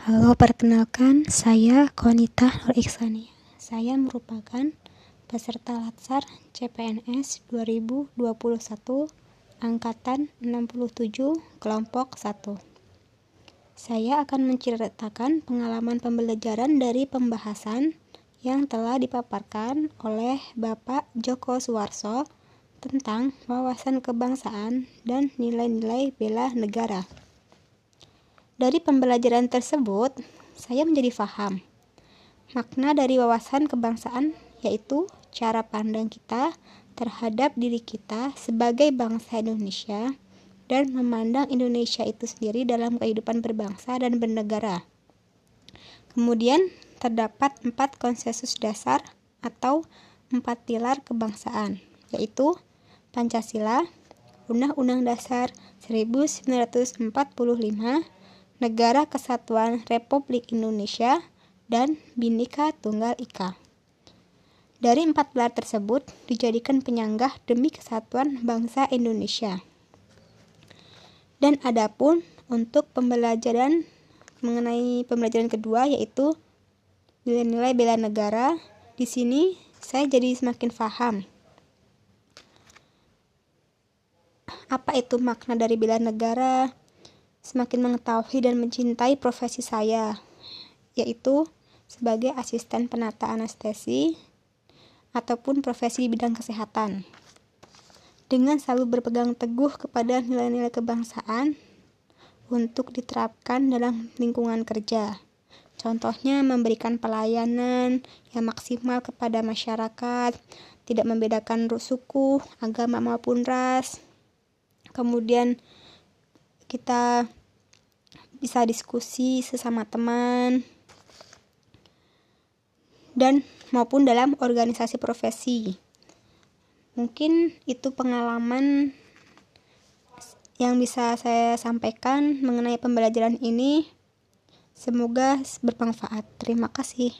Halo, perkenalkan saya Konita Nur Iksania. Saya merupakan peserta Latsar CPNS 2021 angkatan 67 kelompok 1. Saya akan menceritakan pengalaman pembelajaran dari pembahasan yang telah dipaparkan oleh Bapak Joko Suwarso tentang wawasan kebangsaan dan nilai-nilai bela negara. Dari pembelajaran tersebut, saya menjadi faham makna dari wawasan kebangsaan yaitu cara pandang kita terhadap diri kita sebagai bangsa Indonesia dan memandang Indonesia itu sendiri dalam kehidupan berbangsa dan bernegara. Kemudian terdapat empat konsensus dasar atau empat pilar kebangsaan, yaitu Pancasila, Undang-Undang Dasar 1945, Negara Kesatuan Republik Indonesia, dan Bhinneka Tunggal Ika. Dari empat pilar tersebut dijadikan penyanggah demi kesatuan bangsa Indonesia. Dan adapun untuk pembelajaran mengenai pembelajaran kedua yaitu nilai-nilai bela negara, di sini saya jadi semakin paham apa itu makna dari bela negara, semakin mengetahui dan mencintai profesi saya, yaitu sebagai asisten penata anestesi ataupun profesi di bidang kesehatan. Dengan selalu berpegang teguh kepada nilai-nilai kebangsaan untuk diterapkan dalam lingkungan kerja. Contohnya memberikan pelayanan yang maksimal kepada masyarakat, tidak membedakan suku, agama maupun ras. Kemudian kita bisa diskusi sesama teman dan maupun dalam organisasi profesi. Mungkin itu pengalaman yang bisa saya sampaikan mengenai pembelajaran ini. Semoga bermanfaat. Terima kasih.